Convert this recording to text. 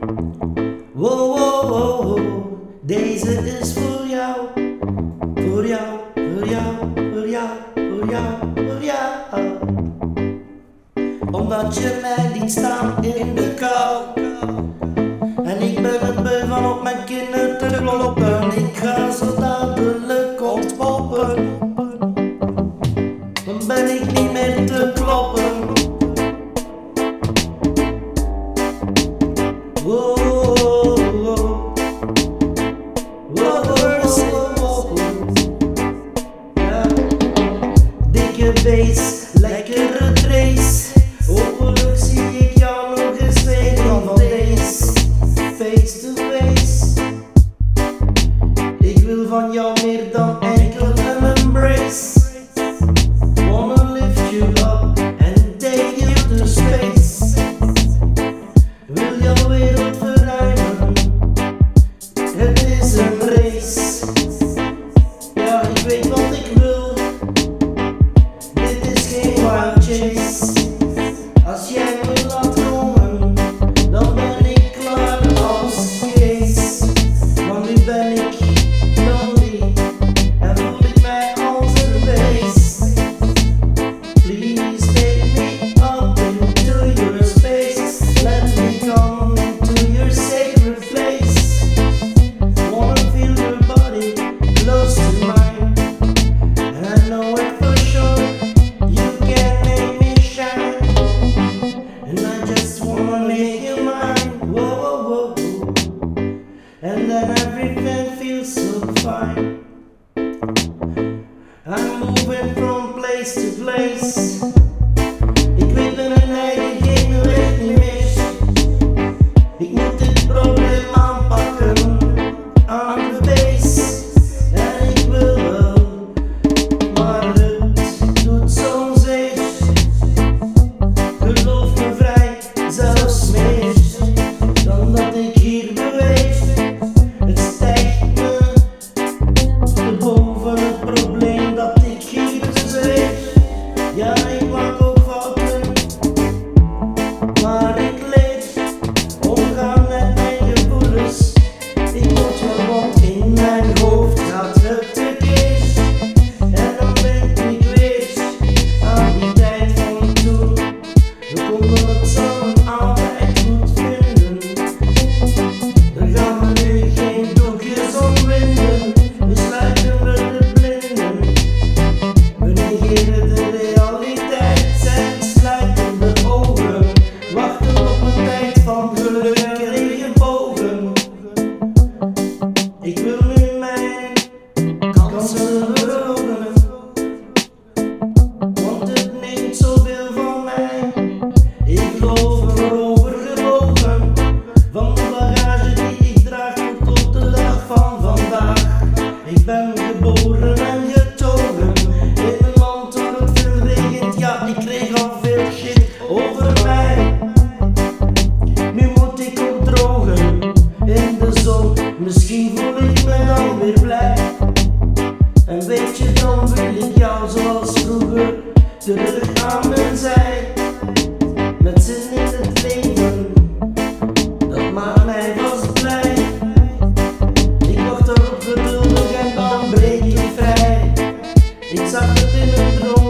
Wow, wow. Deze is voor jou. Voor jou, voor jou, voor jou, voor jou, voor jou. Omdat je mij liet staan in de kou. En ik ben er beu van op mijn kinderen te kloppen. Ik ga and then everything feels so fine. die kreeg al veel shit over mij. Nu moet ik opdrogen in de zon, misschien voel ik me dan weer blij. En weet je, dan wil ik jou zoals vroeger terug aan mijn zij. Met zin in het leven, dat maakt mij vast blij. Ik wacht erop geduldig en dan breek ik vrij. Ik zag het in een droom.